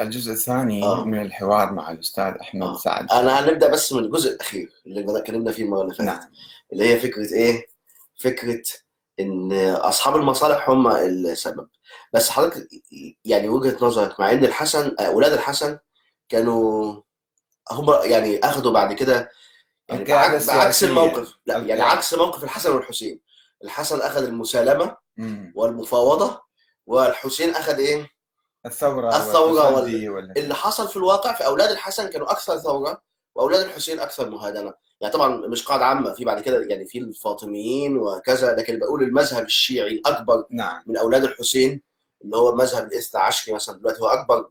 الجزء الثاني آه. من الحوار مع الأستاذ أحمد آه. سعد أنا هنبدا بس من الجزء الأخير اللي بدأ اتكلمنا فيه المرة اللي فاتت نعم اللي هي فكرة إيه؟ فكرة إن أصحاب المصالح هم السبب بس حضرتك يعني وجهة نظرك مع إن الحسن أولاد الحسن كانوا هم يعني أخذوا بعد كده يعني القيادة بعكس, بعكس السياسية. الموقف لا يعني. عكس موقف الحسن والحسين الحسن أخذ المسالمة مم. والمفاوضة والحسين أخذ إيه؟ الثورة الثورة والتصدي وال... اللي حصل في الواقع في أولاد الحسن كانوا أكثر ثورة وأولاد الحسين أكثر مهادنه يعني طبعا مش قاعدة عامة في بعد كده يعني في الفاطميين وكذا لكن بقول المذهب الشيعي الأكبر نعم. من أولاد الحسين اللي هو مذهب الإثنى عشري مثلا دلوقتي هو أكبر